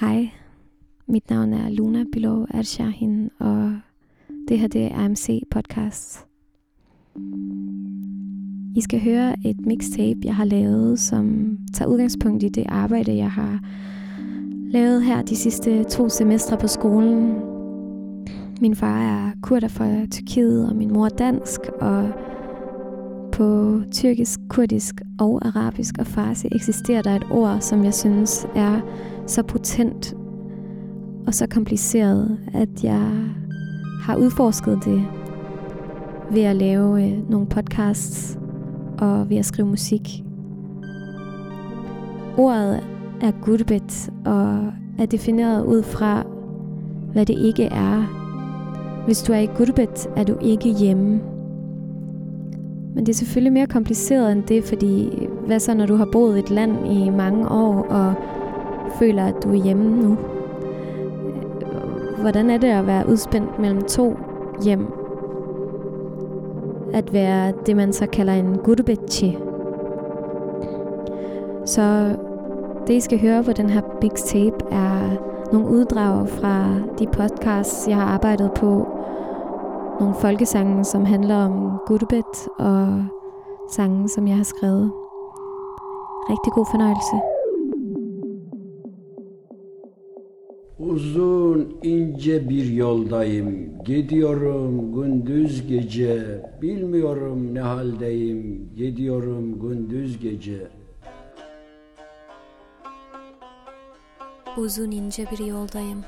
Hej, mit navn er Luna Bilov Ershahin, og det her det er AMC Podcast. I skal høre et mixtape, jeg har lavet, som tager udgangspunkt i det arbejde, jeg har lavet her de sidste to semestre på skolen. Min far er kurder fra Tyrkiet, og min mor er dansk, og på tyrkisk, kurdisk og arabisk og farsi eksisterer der et ord, som jeg synes er så potent og så kompliceret, at jeg har udforsket det ved at lave øh, nogle podcasts og ved at skrive musik. Ordet er gurbet og er defineret ud fra, hvad det ikke er. Hvis du er i gurbet, er du ikke hjemme. Men det er selvfølgelig mere kompliceret end det, fordi hvad så, når du har boet i et land i mange år og føler, at du er hjemme nu? Hvordan er det at være udspændt mellem to hjem? At være det, man så kalder en gurbetchi. Så det, I skal høre på den her Big Tape, er nogle uddrag fra de podcasts, jeg har arbejdet på. Nogle folkesange, som handler om gurbet, og sange, som jeg har skrevet. Rigtig god fornøjelse. Uzun ince bir yoldayım, gidiyorum gündüz gece, bilmiyorum ne haldeyim, gidiyorum gündüz gece. Uzun ince bir yoldayım.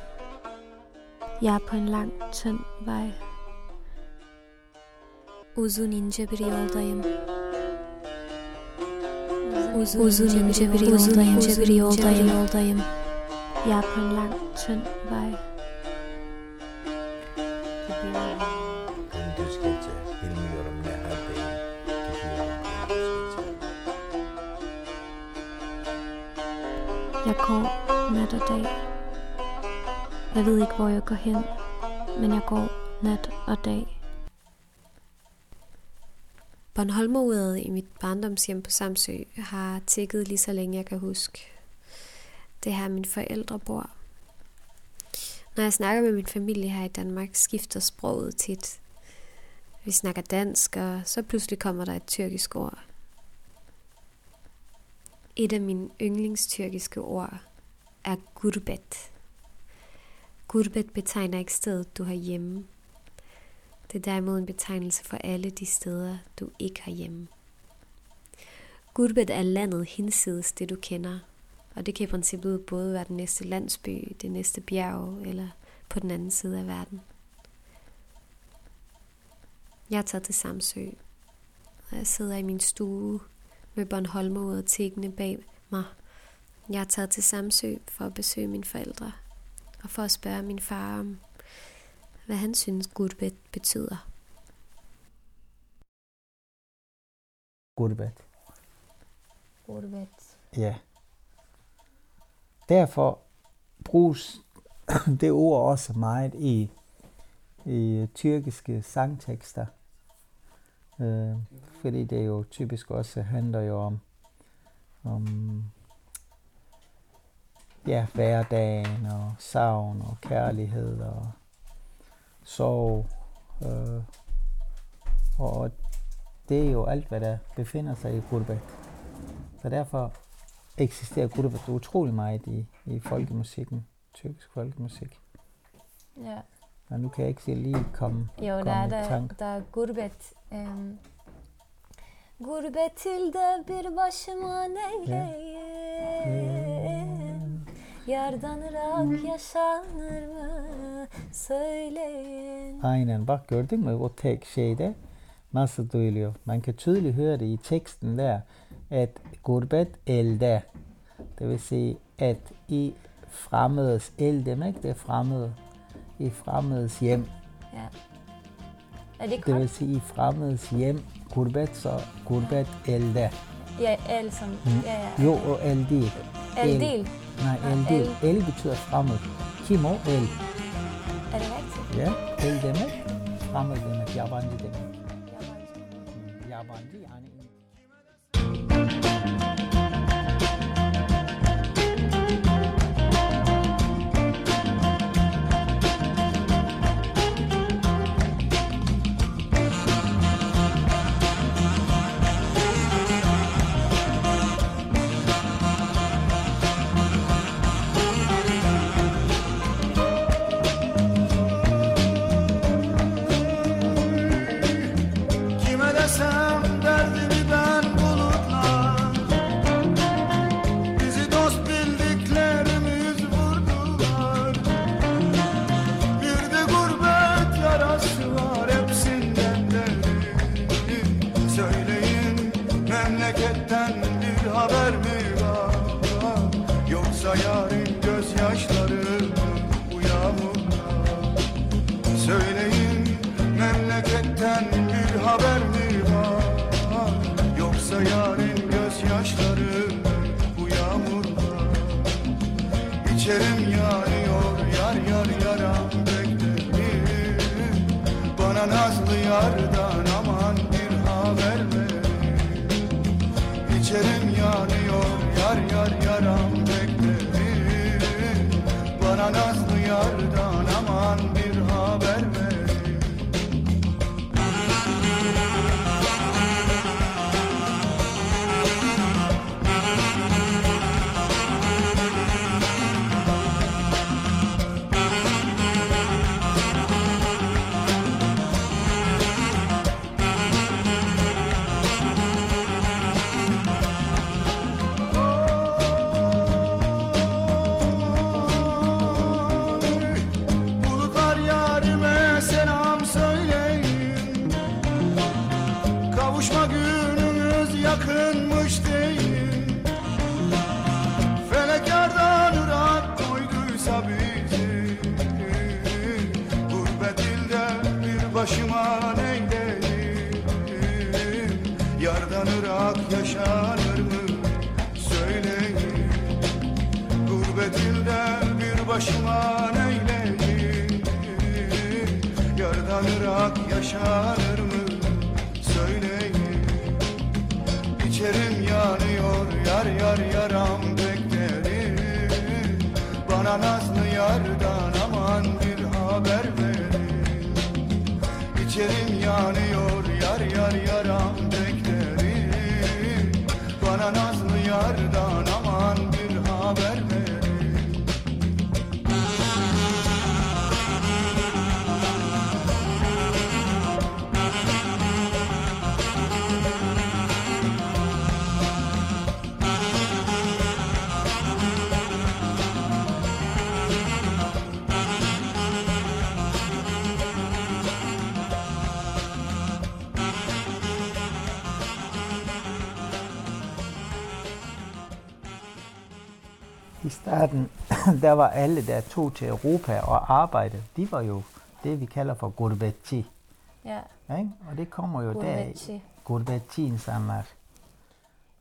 Jeg er på en lang, tynd vej. Uzun ince bir yoldayım. Uzun, uzun ince bir yoldayım, ince bir yoldayım, yoldayım. Jeg er på en lang, tynd vej. Jeg går nat og dag. Jeg ved ikke, hvor jeg går hen, men jeg går nat og dag. Bornholmeruret i mit barndomshjem på Samsø har tækket lige så længe jeg kan huske. Det er her mine forældre bor. Når jeg snakker med min familie her i Danmark, skifter sproget tit. Vi snakker dansk, og så pludselig kommer der et tyrkisk ord. Et af mine yndlingstyrkiske ord er gurbet. Gurbet betegner ikke stedet, du har hjemme. Det er derimod en betegnelse for alle de steder, du ikke har hjemme. Gurbet er landet hinsides det, du kender, og det kan i princippet både være den næste landsby, det næste bjerg eller på den anden side af verden. Jeg er taget til Samsø, og jeg sidder i min stue med Bornholmeruret tækkende bag mig. Jeg er taget til Samsø for at besøge mine forældre og for at spørge min far om, hvad han synes gurbet betyder. Gurbet. Gurbet. Ja. Derfor bruges det ord også meget i, i tyrkiske sangtekster. Øh, fordi det jo typisk også handler jo om, om ja, hverdagen og savn og kærlighed og sorg. Øh, og det er jo alt, hvad der befinder sig i gurbet. Så derfor eksisterer gurbet utrolig meget i, i folkemusikken, tyrkisk folkemusik. Ja. Og nu kan jeg ikke lige komme, Jo, der komme er i der, tanke. der er gurbet. Um, Gurbetilde bir başıma neyleyim Yardan ırak yaşanır mı söyleyin Aynen bak gördün mü o tek şeyde nasıl duyuluyor. Man kan tydeligt høre det i teksten der, at gurbet elde. Det vil sige, at i fremmedes el demek det er fremmede. I fremmedes hjem. Ja. Er det Det vil sige i fremmedes hjem. Gurbet så gurbet elde. Ja, el som... Ja, ja. Jo og el değil. El. Nej, Nej, el el. Betyder fremmed. Kim o? El. Er det rigtigt? Ja, el demek fremmed demek, yabancı demek. Yabancı yani Starten, der var alle, der tog til Europa og arbejdede, de var jo det, vi kalder for gurbetçi. Ja. Ikke? Og det kommer jo Gurbetçi. der Gurbetçi insanlar.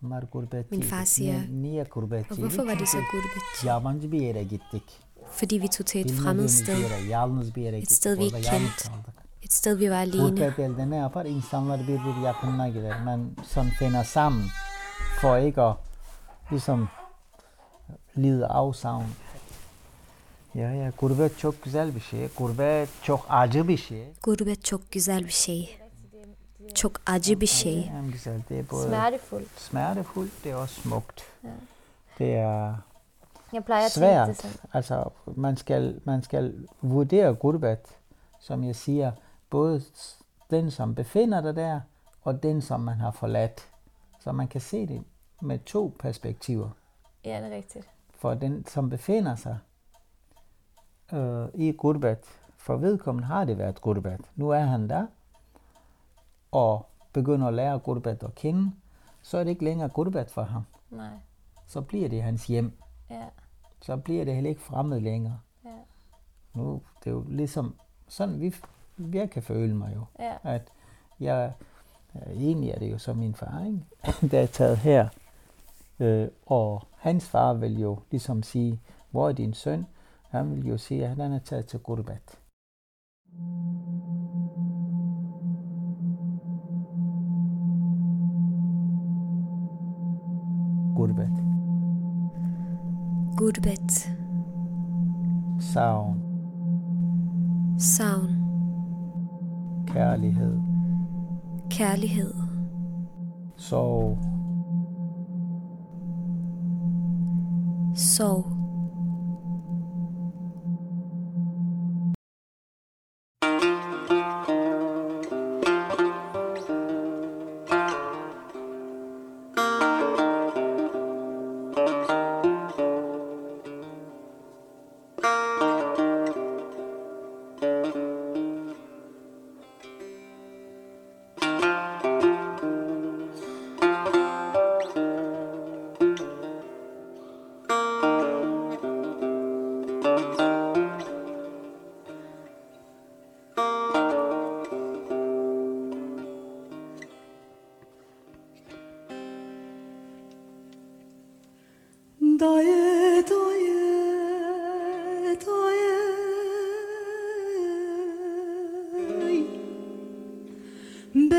Bunlar gurbetçi. Min far siger, Niye, niye gurbetçi? Og hvorfor var det så gurbet? Yabancı bir yere gittik. Fordi vi tog til et fremmed sted. bir yere, yalnız bir yere gittik. sted, vi ikke kendte. Et sted, vi var alene. Gurbet elde ne yapar? İnsanlar birbiri yakınına gider. Man sådan finder sammen for ikke at ligesom lide afsavn. Ya ya gurbet çok güzel bir şey. Gurbet çok acı bir şey. Gurbet çok güzel bir şey. Çok acı bir şey. Hem güzel. Det er både Smertefuldt. smertefuldt, det er også smukt. Det er Jeg plejer at tænke det svært. sådan. Altså, man skal, man skal vurdere gurbet, som jeg siger, både den, som befinder dig der, og den, som man har forladt. Så man kan se det med to perspektiver. Ja, det er rigtigt. For den, som befinder sig øh, i gurbet, for vedkommende har det været gurbet. Nu er han der, og begynder at lære gurbet at kende, så er det ikke længere gurbet for ham. Nej. Så bliver det hans hjem. Ja. så bliver det heller ikke fremmed længere. Ja. Nu, det er jo ligesom sådan, vi, jeg kan føle mig jo. Ja. At jeg, ja, egentlig er det jo så min far, ikke? der er taget her. Øh, og hans far vil jo ligesom sige, hvor er din søn? Han vil jo sige, at han er taget til Gurbat. Gurbat. Gurbet. Savn, Savn. kærlighed, Kærlighed. sorg, Sorg.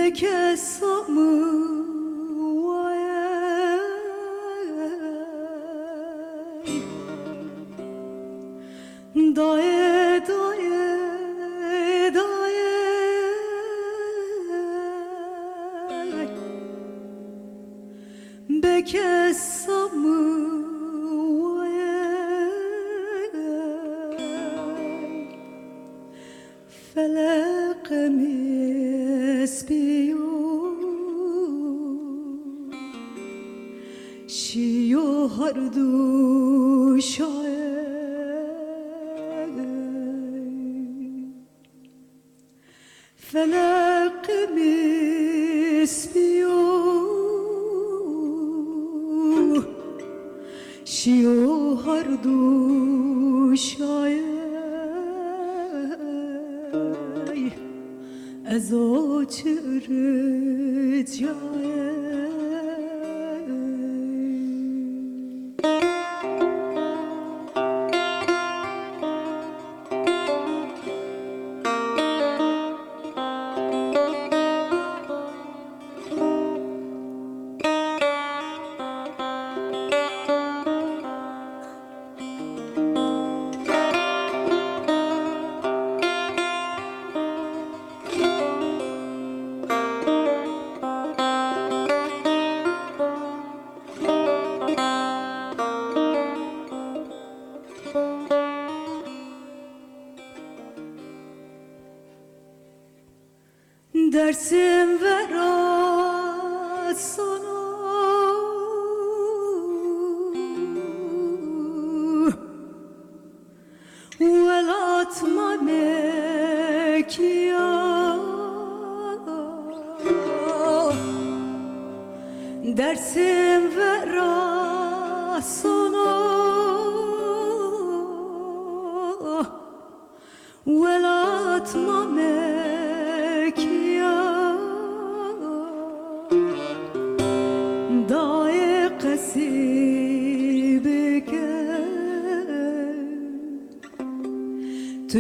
Meleke samı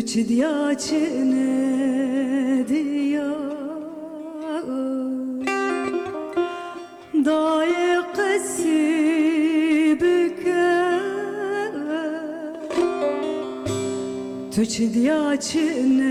कुछ दिया चने दिया दाए कसीब के तुझ दिया चने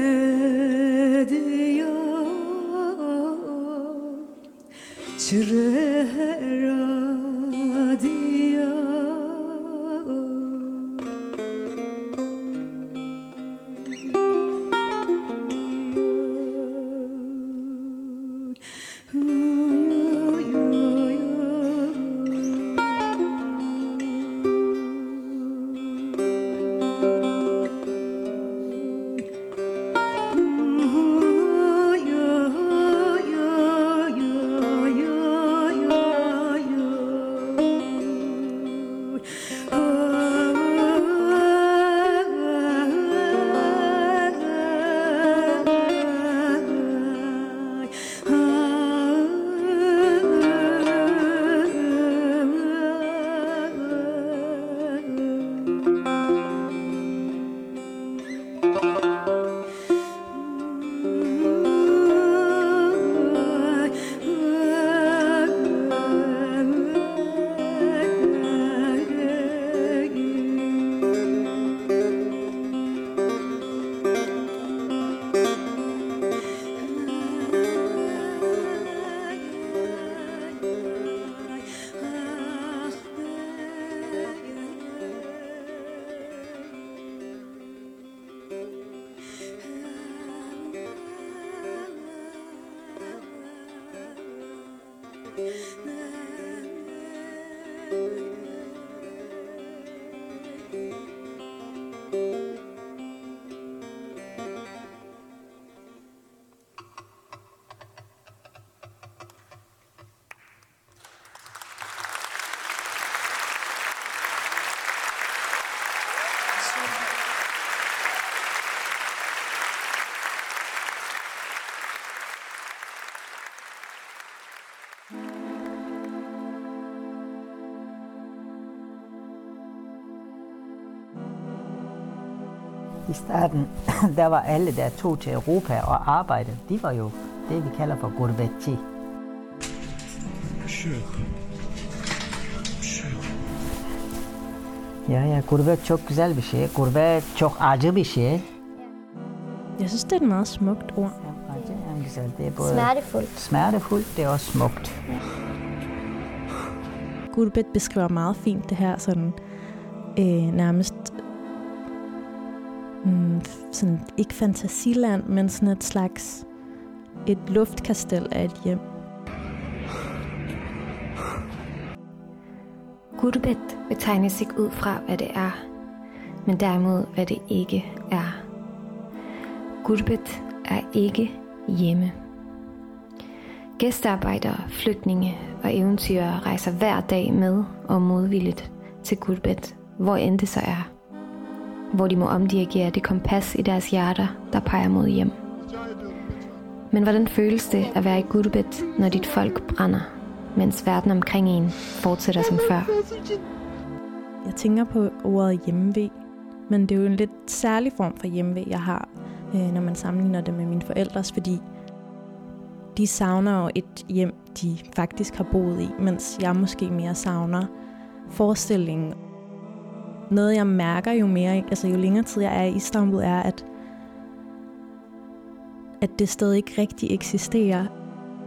starten, der var alle, der tog til Europa og arbejdede, de var jo det, vi kalder for gurbetçi. Ja, ja, gurbet çok güzel bir şey. Gurbet çok acı bir şey. Jeg synes, det er et meget smukt ord. Ja, acı er güzel. Det er både Smertefuldt. smertefuldt, det er også smukt. Gurbet beskriver meget fint det her sådan øh, nærmest mm, sådan, ikke fantasiland, men sådan et slags et luftkastel af et hjem. Gurbet betegnes ikke ud fra, hvad det er, men derimod, hvad det ikke er. Gurbet er ikke hjemme. Gæstearbejdere, flygtninge og eventyrere rejser hver dag med og modvilligt til Gurbet, hvor end det så er. Hvor de må omdirigere det kompas i deres hjerter, der peger mod hjem. Men hvordan føles det at være i Gurbet, når dit folk brænder, mens verden omkring en fortsætter som før? Jeg tænker på ordet hjemmeved, men det er jo en lidt særlig form for hjemmeved, jeg har, øh, når man sammenligner det med mine forældres, fordi de savner jo et hjem, de faktisk har boet i, mens jeg måske mere savner forestillingen. Noget, jeg mærker jo mere, altså jo længere tid jeg er i Istanbul, er, at, at det stadig ikke rigtig eksisterer.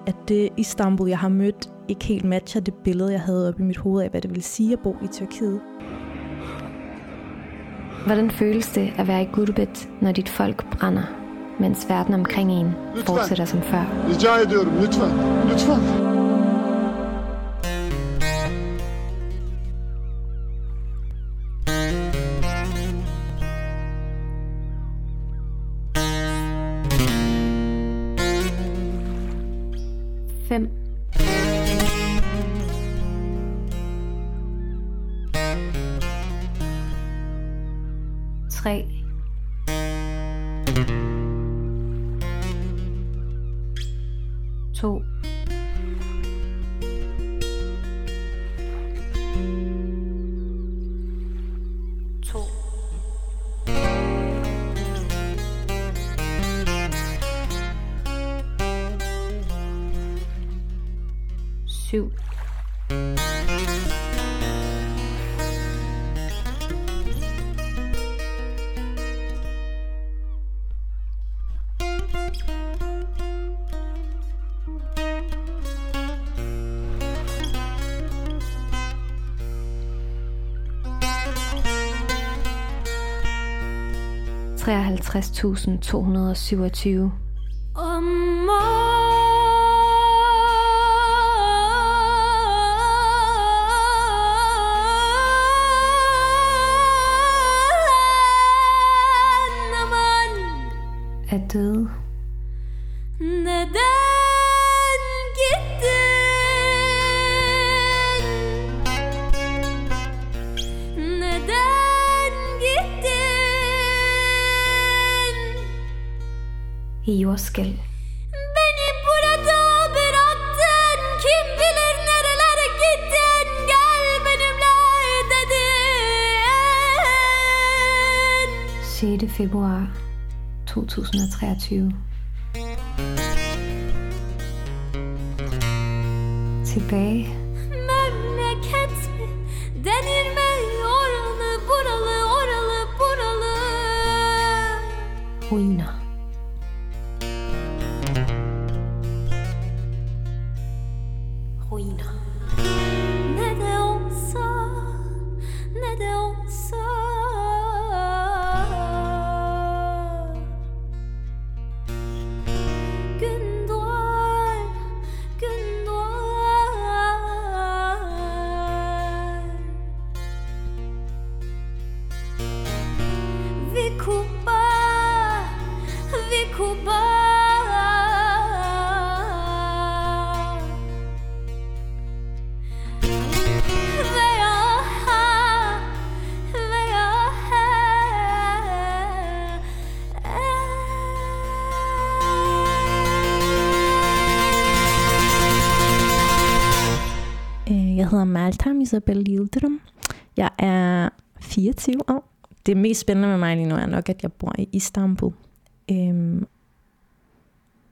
At det Istanbul, jeg har mødt, ikke helt matcher det billede, jeg havde oppe i mit hoved af, hvad det vil sige at bo i Tyrkiet. Hvordan føles det at være i Gurbet, når dit folk brænder, mens verden omkring en fortsætter som før? Rica ediyorum lütfen. Lütfen. Après 53.227 februar 2023. Tilbage. Isabel Yildirim. Jeg er 24 år. det mest spændende med mig lige nu er nok, at jeg bor i Istanbul. Øhm,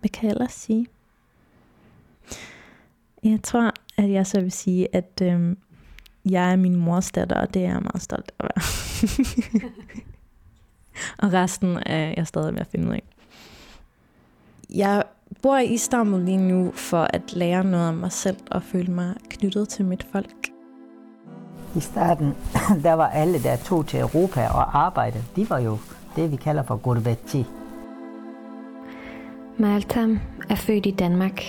hvad kan jeg ellers sige? Jeg tror, at jeg så vil sige, at øhm, jeg er min mors datter, og det er jeg meget stolt af at være. og resten er jeg stadig ved at finde ud af. Jeg bor i Istanbul lige nu for at lære noget om mig selv og føle mig knyttet til mit folk. I starten, der var alle, der tog til Europa og arbejdede, de var jo det, vi kalder for gurbeti. Maltam er født i Danmark.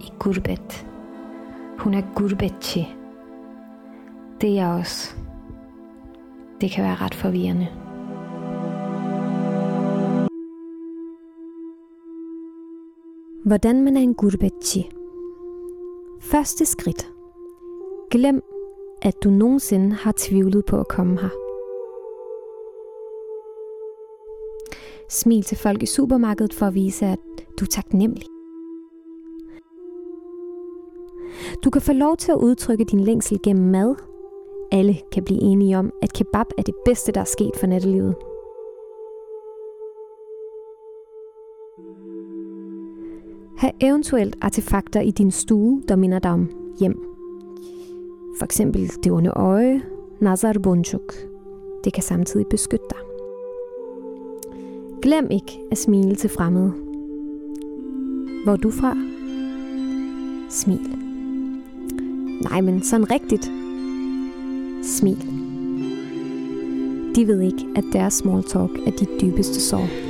I Gurbet. Hun er Gurbetchi. Det er jeg også. Det kan være ret forvirrende. Hvordan man er en Gurbetchi. Første skridt. Glem, at du nogensinde har tvivlet på at komme her. Smil til folk i supermarkedet for at vise, at du er taknemmelig. Du kan få lov til at udtrykke din længsel gennem mad. Alle kan blive enige om, at kebab er det bedste, der er sket for nattelivet. Ha' eventuelt artefakter i din stue, der minder dig om hjem. For eksempel det onde øje, Nazar Bunchuk. Det kan samtidig beskytte dig. Glem ikke at smile til fremmede. Hvor er du fra? Smil. Nej, men sådan rigtigt. Smil. De ved ikke, at deres small talk er dit dybeste sorg.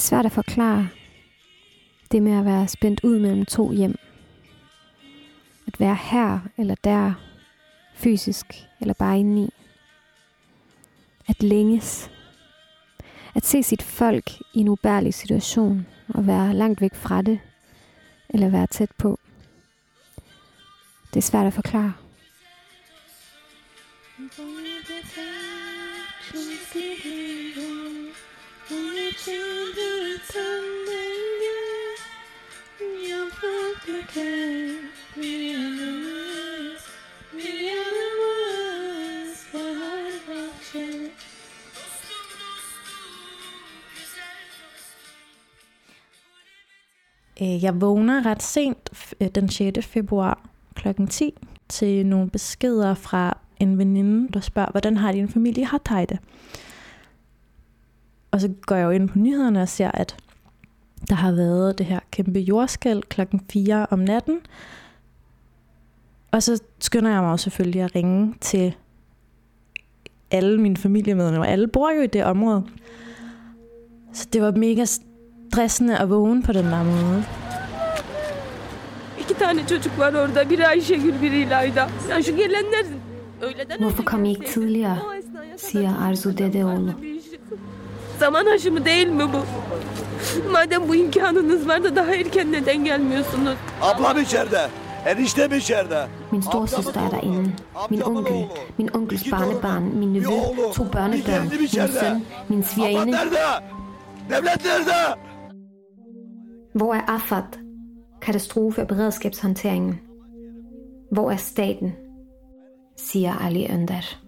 Er svært at forklare det med at være spændt ud mellem to hjem. At være her eller der, fysisk eller bare indeni. At længes. At se sit folk i en ubærlig situation og være langt væk fra det, eller være tæt på. Det er svært at forklare. Øh, Øh, jeg vågner ret sent øh, den 6. februar kl. 10 til nogle beskeder fra en veninde, der spørger, hvordan har din familie har det? Og så går jeg jo ind på nyhederne og ser, at der har været det her kæmpe jordskæld klokken 4 om natten. Og så skynder jeg mig jo selvfølgelig at ringe til alle mine familiemedlemmer. Alle bor jo i det område. Så det var mega stressende at vågne på den der måde. İki tane çocuk var orada. Biri Ayşegül, biri İlayda. Ya şu gelenler öğleden Hvorfor kom I ikke tidligere, siger Arzu Dedeoğlu. Zaman aşımı değil mi bu? Madem bu imkanınız var da daha erken neden gelmiyorsunuz? Ablam içeride. Eniştem içeride. Min storsøster er derinde. Min onkel, min onkels barnebarn, min nevø, to børnebørn, min søn, min Ablam svigerinde. nerede? Devlet nerede? Hvor er AFAD, katastrofe- og beredskabshåndteringen? Hvor er staten, siger Ali Önder.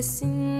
assim.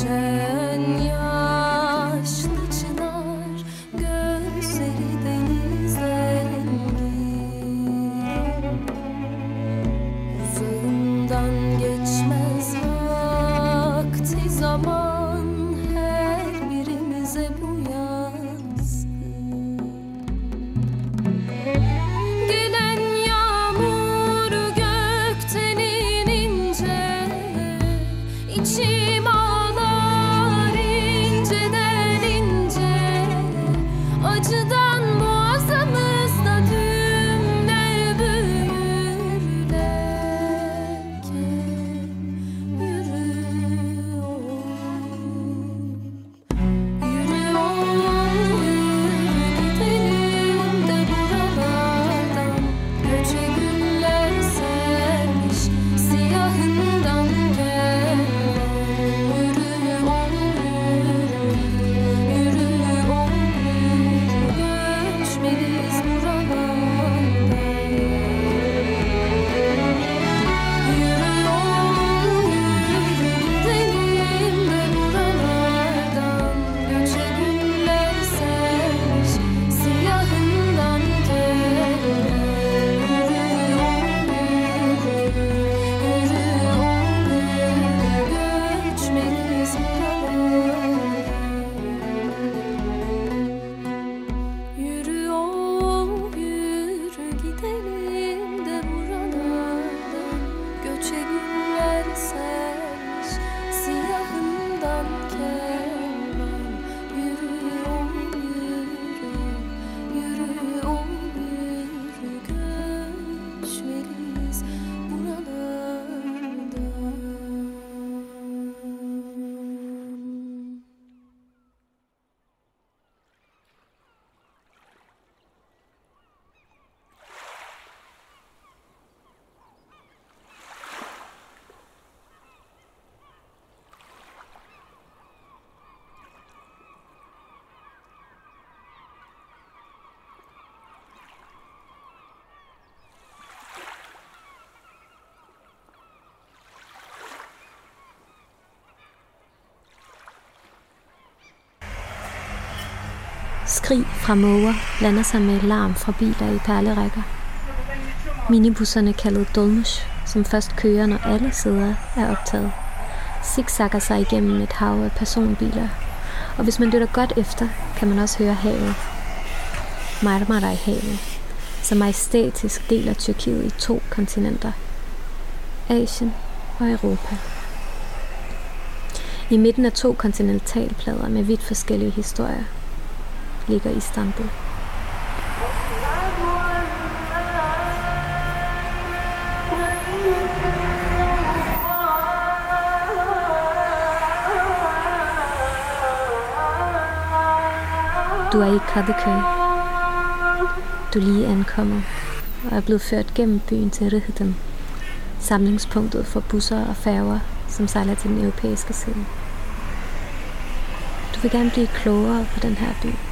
Church. Skrig fra måger lander sig med larm fra biler i perlerækker. Minibusserne kaldet dolmush, som først kører, når alle sæder er optaget, zigzagger sig igennem et hav af personbiler. Og hvis man lytter godt efter, kan man også høre havet. Marmaray-havet, som majestætisk deler Tyrkiet i to kontinenter. Asien og Europa. I midten af to kontinentalplader med vidt forskellige historier ligger Istanbul. Du er i Kadıköy. Du er lige ankommet og er blevet ført gennem byen til Rihden, samlingspunktet for busser og færger, som sejler til den europæiske side. Du vil gerne blive klogere på den her by.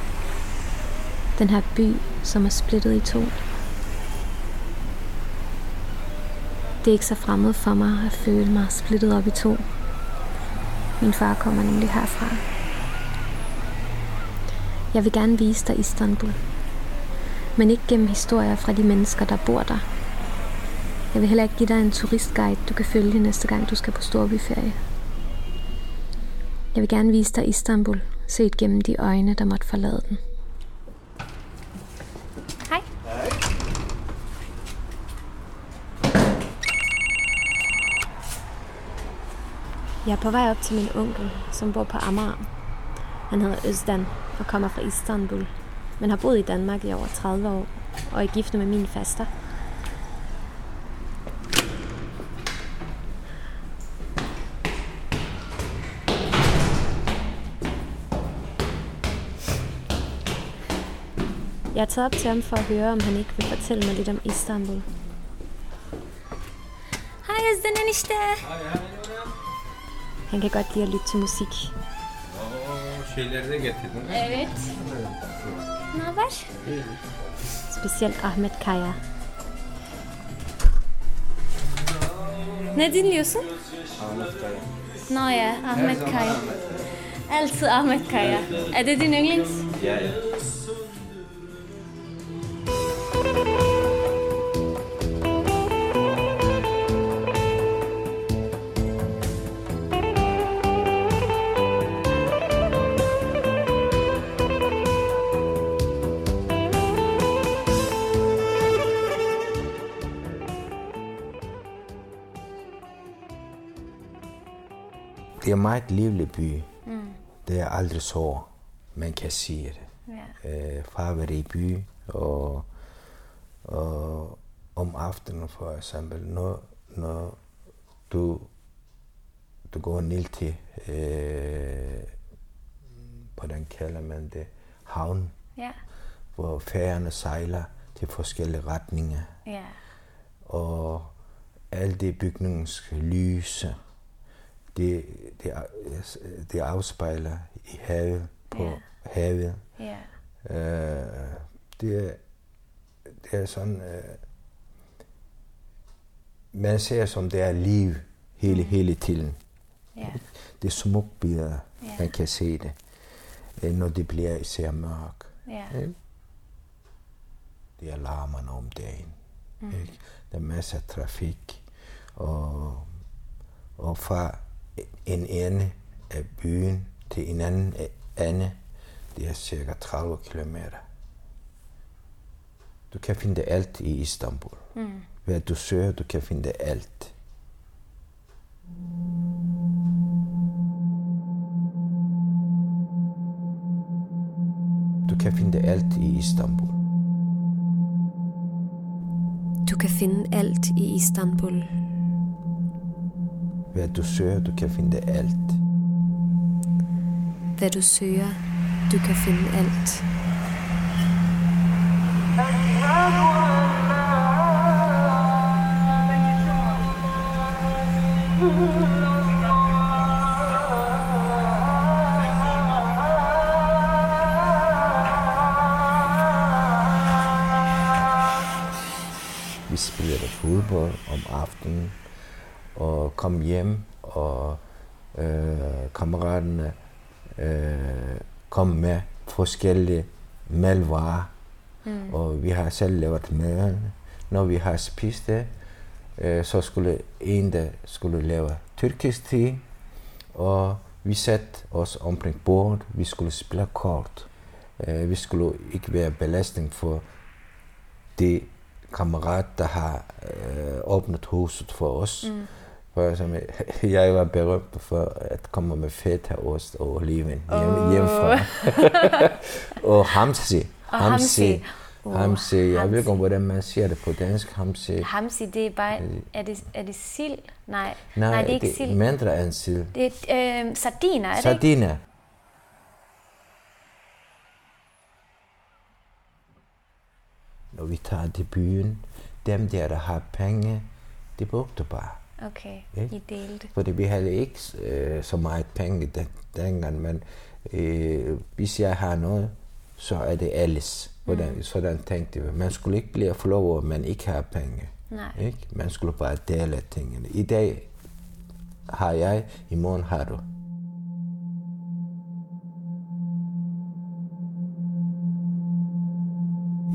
Den her by, som er splittet i to. Det er ikke så fremmed for mig at føle mig splittet op i to. Min far kommer nemlig herfra. Jeg vil gerne vise dig Istanbul. Men ikke gennem historier fra de mennesker, der bor der. Jeg vil heller ikke give dig en turistguide, du kan følge næste gang, du skal på storbyferie. Jeg vil gerne vise dig Istanbul, set gennem de øjne, der måtte forlade den. Hej. Jeg er på vej op til min onkel, som bor på Amager. Han hedder Østan og kommer fra Istanbul, men har boet i Danmark i over 30 år og er gift med min faster. Jeg er taget op til ham for at høre, om han ikke vil fortælle mig lidt om Istanbul. Hej Özden enişte. Han kan godt lide at lytte til musik. O şeyleri de getirdin. Evet. Ne haber? Specielt Ahmet Kaya. Ne dinliyorsun? Nå ja, Ahmet Kaya. Altid Ahmet Kaya. Er det din yndlings? Ja, ja. Meget livlig by. Mm. Det er aldrig så, man kan sige det. Ja. Øh, i by, og, og om aftenen for eksempel, når, når du, du går ned til, øh, hvordan kalder man det, havn, Ja. hvor færgerne sejler til forskellige retninger, Ja. og alle de bygningens lyse, det, det, det afspejler i havet, på Ja. havet. Ja. Øh, det, er, det er sådan, øh, man ser som det er liv hele, hele tiden. Ja. Det er smukt billeder, Ja. man kan se det, øh, når det bliver især mørk. Ja. Ikke? Det er larmerne om dagen. Mm. Ikke? Der er masser af trafik, og, og fra en ende af byen til en anden ende, det er cirka 30 kilometer. Du kan finde alt i Istanbul. Mm. Hvad du søger, du kan finde alt. Du kan finde alt i Istanbul. Du kan finde alt i Istanbul. Hvad du søger, du kan finde alt. Hvad du søger, du kan finde alt. Vi spillede fodbold om aftenen kom hjem, og øh, kammeraterne øh, kom med forskellige madvarer. Mm. Og vi har selv lavet mad. Når vi har spist det, øh, så skulle en, der skulle lave tyrkisk te, og vi satte os omkring bordet. Vi skulle spille kort. Øh, vi skulle ikke være belastning for det kammerat, der har øh, åbnet huset for os. Mm. For eksempel, jeg var berømt for at komme med feta, ost og oliven hjem, Åh. hjemmefra. og hamsi. Og hamsi. Åh, Hamsi. Jeg ved ikke, hvordan man siger det på dansk. Hamsi. Hamsi, det er bare... Er det, er det sild? Nej. Nej, Nej det er ikke det sild. mindre end sild. Det er øh, sardiner, er det ikke? Sardiner. Når vi tager til byen, dem der, der har penge, de brugte bare. Okay, Ikke? I delte. Fordi vi havde ikke øh, så meget penge den, dengang, men øh, hvis jeg har noget, så er det alles. Hvordan, mm. Sådan tænkte vi. Man skulle ikke blive flov over, at man ikke har penge. Nej. Ikke? Man skulle bare dele tingene. I dag har jeg, i morgen har du.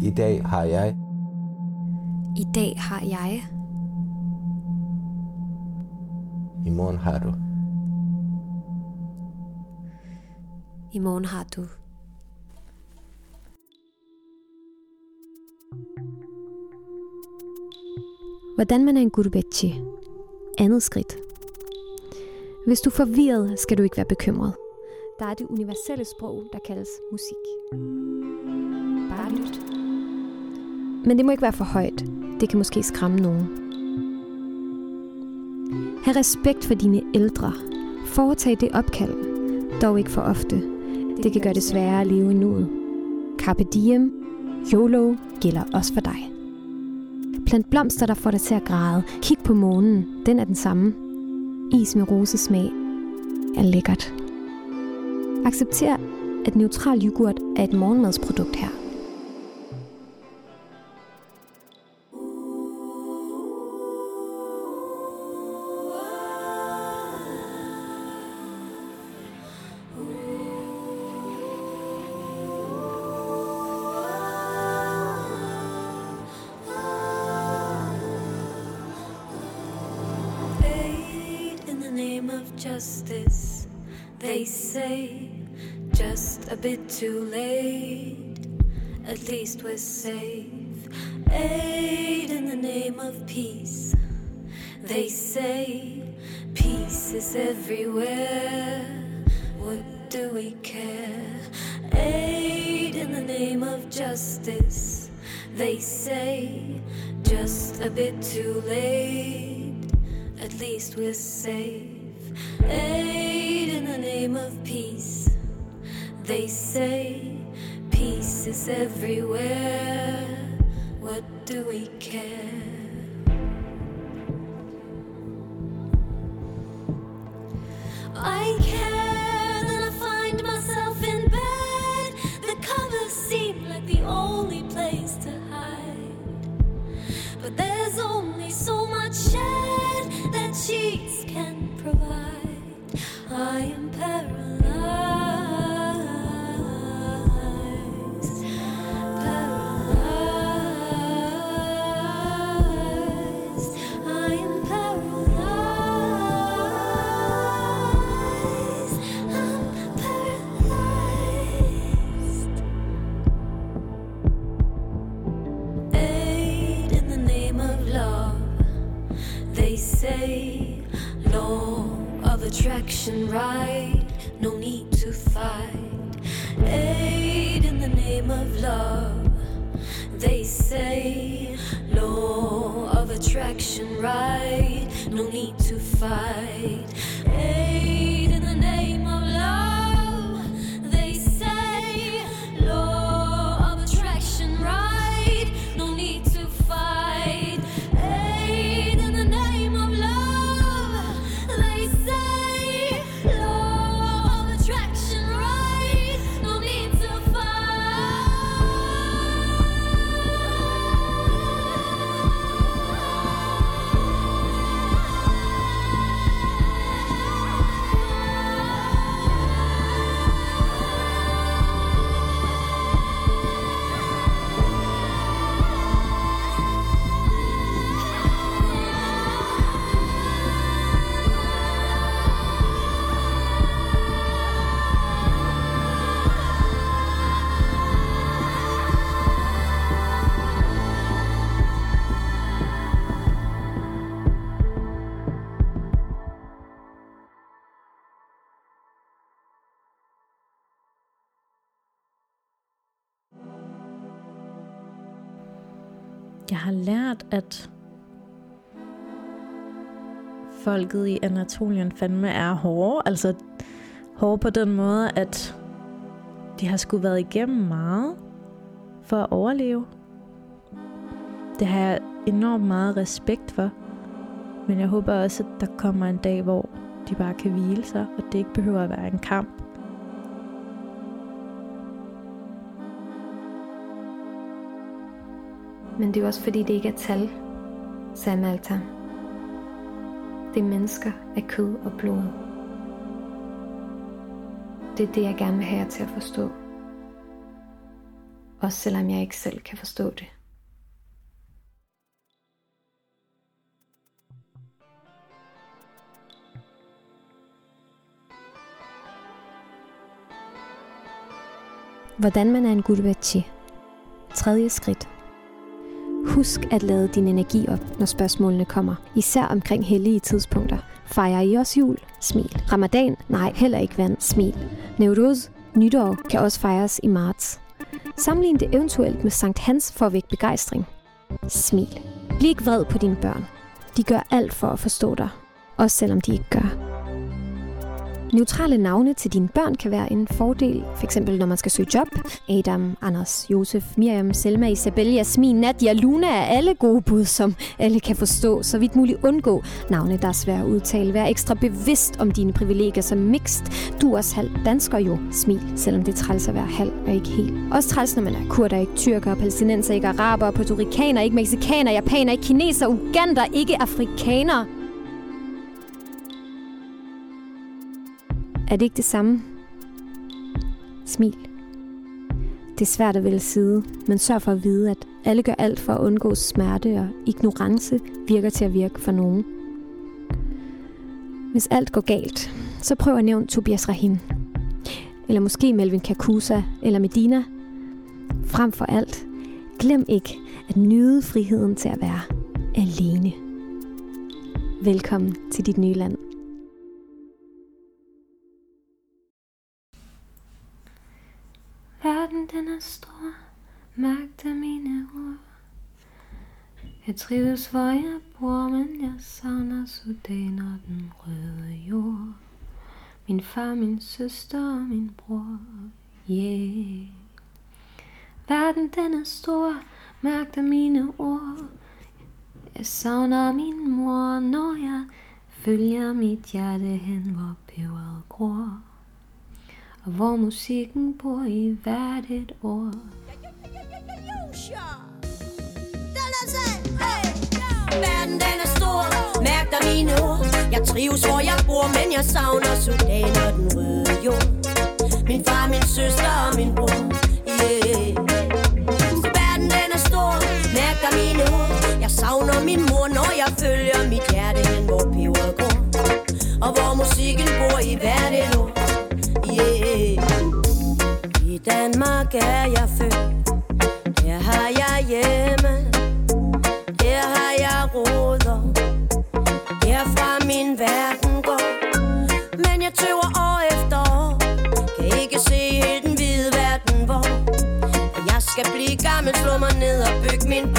I dag har jeg, I dag har jeg. I morgen har du. I morgen har du. Hvordan man er en gurubechi. Andet skridt. Hvis du er forvirret, skal du ikke være bekymret. Der er det universelle sprog, der kaldes musik. Bare lyt. Men det må ikke være for højt. Det kan måske skræmme nogen. Ha' respekt for dine ældre. Foretag det opkald. Dog ikke for ofte. Det kan gøre det sværere at leve i nuet. Carpe diem, YOLO gælder også for dig. Plant blomster, der får dig til at græde. Kig på månen. Den er den samme. Is med rosesmag er lækkert. Accepter, at neutral yoghurt er et morgenmadsprodukt her. Everywhere. What do we care? Aid in the name of justice, they say, just a bit too late. At least we're safe. Aid in the name of peace. They say peace is everywhere. What do we care? Har lært, at folket i Anatolien fandme er hårde. Altså hårde på den måde, at de har skulle været igennem meget for at overleve. Det har jeg enormt meget respekt for. Men jeg håber også, at der kommer en dag, hvor de bare kan hvile sig, og det ikke behøver at være en kamp. Men det er også fordi, det ikke er tal, sagde Malta. Det er mennesker af kød og blod. Det er det, jeg gerne vil have jer til at forstå. Også selvom jeg ikke selv kan forstå det. Hvordan man er en gurbachi. Tredje skridt. Husk at lade din energi op, når spørgsmålene kommer. Især omkring hellige tidspunkter. Fejrer I også jul? Smil. Ramadan? Nej, heller ikke vand. Smil. Neuruz? Nytår kan også fejres i marts. Sammenlign det eventuelt med Sankt Hans for at vække begejstring. Smil. Bliv ikke vred på dine børn. De gør alt for at forstå dig. Også selvom de ikke gør. Neutrale navne til dine børn kan være en fordel, f.eks. når man skal søge job. Adam, Anders, Josef, Miriam, Selma, Isabel, Jasmin, Nadia, Luna er alle gode bud, som alle kan forstå. Så vidt muligt undgå navne, der er svære at udtale. Vær ekstra bevidst om dine privilegier som mixed. Du er også halv dansker jo. Smil, selvom det træls at være halv og ikke helt. Også træls, når man er kurder, ikke tyrker, palæstinenser, ikke araber, portorikaner, ikke mexikaner, japaner, ikke kineser, ugander, ikke afrikaner. Er det ikke det samme? Smil. Det er svært at vælge side, men sørg for at vide, at alle gør alt for at undgå smerte, og ignorance virker til at virke for nogen. Hvis alt går galt, så prøv at nævne Tobias Rahim. Eller måske Melvin Kakusa eller Medina. Frem for alt, glem ikke at nyde friheden til at være alene. Velkommen til dit nye land. Verden den er stor, mærkt af mine ord. Jeg trives, hvor jeg bor, men jeg savner Sudan og den røde jord. Min far, min søster og min bror, yeah. Verden den er stor, mærkt af mine ord. Jeg savner min mor, når jeg følger mit hjerte hen, hvor peberet gror og hvor musikken bor i hvert et ord. Verden den er stor, mærk dig mine ord. Jeg trives hvor jeg bor, men jeg savner Sudan og den røde jord. Min far, min søster og min bror, yeah. Så verden den er stor, mærk dig mine ord. Jeg savner min mor, når jeg følger mit hjerte hen, hvor peberet går. Og hvor musikken bor i hvert et ord Danmark er jeg født. Her har jeg hjemme. Her har jeg roder. Herfra min verden går. Men jeg tøver år efter år. Kan ikke se helt den hvide verden hvor Jeg skal blive gammel, slå mig ned og bygge min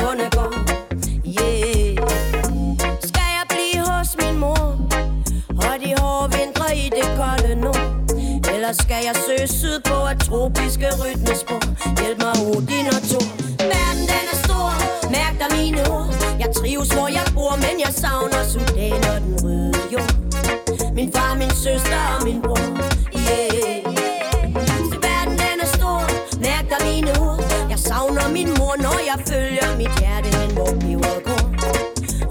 skal jeg søge syd på et tropiske rytmespor? Hjælp mig Odin og Thor. Verden den er stor, mærk dig mine ord. Jeg trives hvor jeg bor, men jeg savner Sudan og den røde jord. Min far, min søster og min bror. Yeah. Så verden den er stor, mærk dig mine ord. Jeg savner min mor, når jeg følger mit hjerte hen, hvor peberet går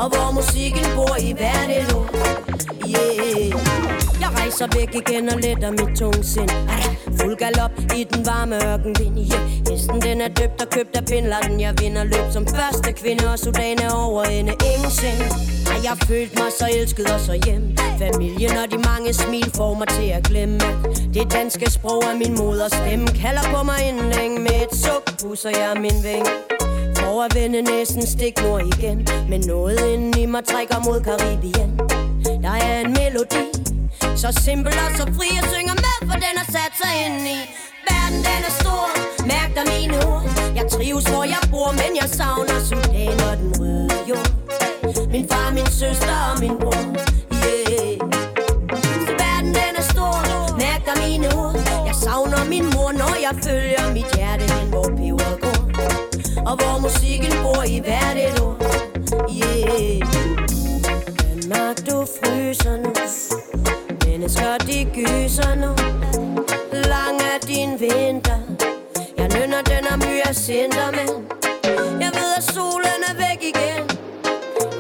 Og hvor musikken bor i hvert et ord. Yeah jeg rejser væk igen og letter mit tungsind Fuld galop i den varme ørkenvind. Yeah. Hesten den er døbt og købt af Bin Laden Jeg vinder løb som første kvinde Og Sudan er over ende. Ingenting Har jeg følt mig så elsket og så hjem Familien og de mange smil får mig til at glemme. Det danske sprog er min moders stemme. Kalder på mig inden længe Med et suk pusser jeg min vinge For at vende næsten stik nord igen. Men noget inden i mig trækker mod Karibien Der er en melodi så simpel og så fri, jeg synger med, for den har sat sig ind i. Verden den er stor, Mærk dig mine ord Jeg trives hvor jeg bor Men jeg savner Sudan og den røde jord. Min far, min søster og min bror Yeah. Så verden den er stor. Mærk dig mine ord Jeg savner min mor Når jeg følger mit hjerte hen Hvor peber går. Og hvor musikken bor i hvert et år Yeah. Danmark du fryser? Mennesker de gyser nu. Lang er din vinter. Jeg nynner den er mye sinter Men jeg ved at solen er væk igen.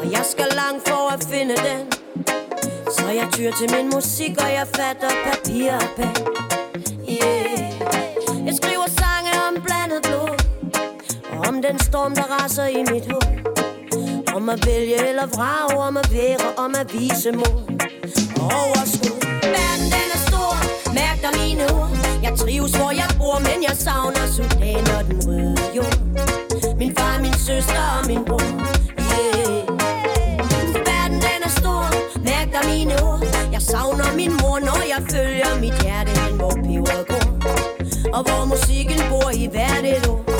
Og jeg skal langt for at finde den. Så jeg tyr til min musik Og jeg fatter papir og pen. Yeah. Jeg skriver sange om blandet blod. Og om den storm der raser i mit hoved. Om at vælge eller vrage, om at være, om at vise mod. Og overskud efter mine ord. Jeg trives hvor jeg bor, men jeg savner Sudan og den røde jord. Min far, min søster og min bror. Yeah. Verden den er stor, mærk dig mine ord. Jeg savner min mor, når jeg følger mit hjerte hen, hvor peber går. Og hvor musikken bor i hvert et ord.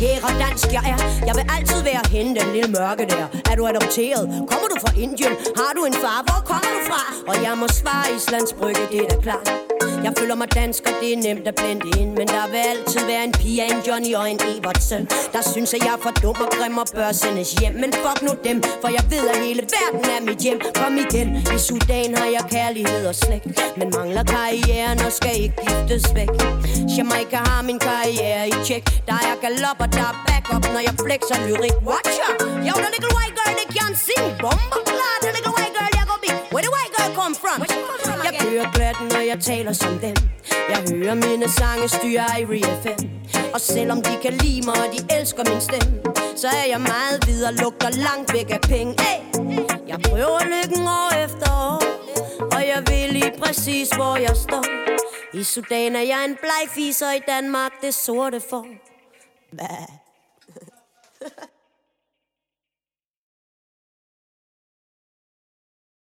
Hvor kære dansk jeg er Jeg vil altid være hende, den lille mørke der Er du adopteret? Kommer du fra Indien? Har du en far? Hvor kommer du fra? Og jeg må svare Islands Brygge, det er da klart jeg føler mig dansk, og det er nemt at blende ind. Men der vil altid være en pige, en Johnny og en Evertsen Der synes, at jeg er for dum og grim og bør sendes hjem. Men fuck nu dem, for jeg ved, at hele verden er mit hjem. Kom igen, i Sudan har jeg kærlighed og slægt. Men mangler karrieren og skal ikke giftes væk. Jamaica har min karriere i tjek. Der er galop og der er backup, når jeg flexer lyrik. Watcher, yo, the little white girl, they can't sing Bomber the little white girl, jeg går bi Where the white girl come from? Jeg Hører glat, når jeg taler som dem. Jeg hører mine sange styre Irie FM Og selvom de kan lide mig, og de elsker min stemme Så er jeg meget videre, lugter langt væk af penge. Hey! Jeg prøver lykken år efter år Og jeg ved lige præcis, hvor jeg står. I Sudan er jeg en bleg fiser, i Danmark det sorte får. Bæh.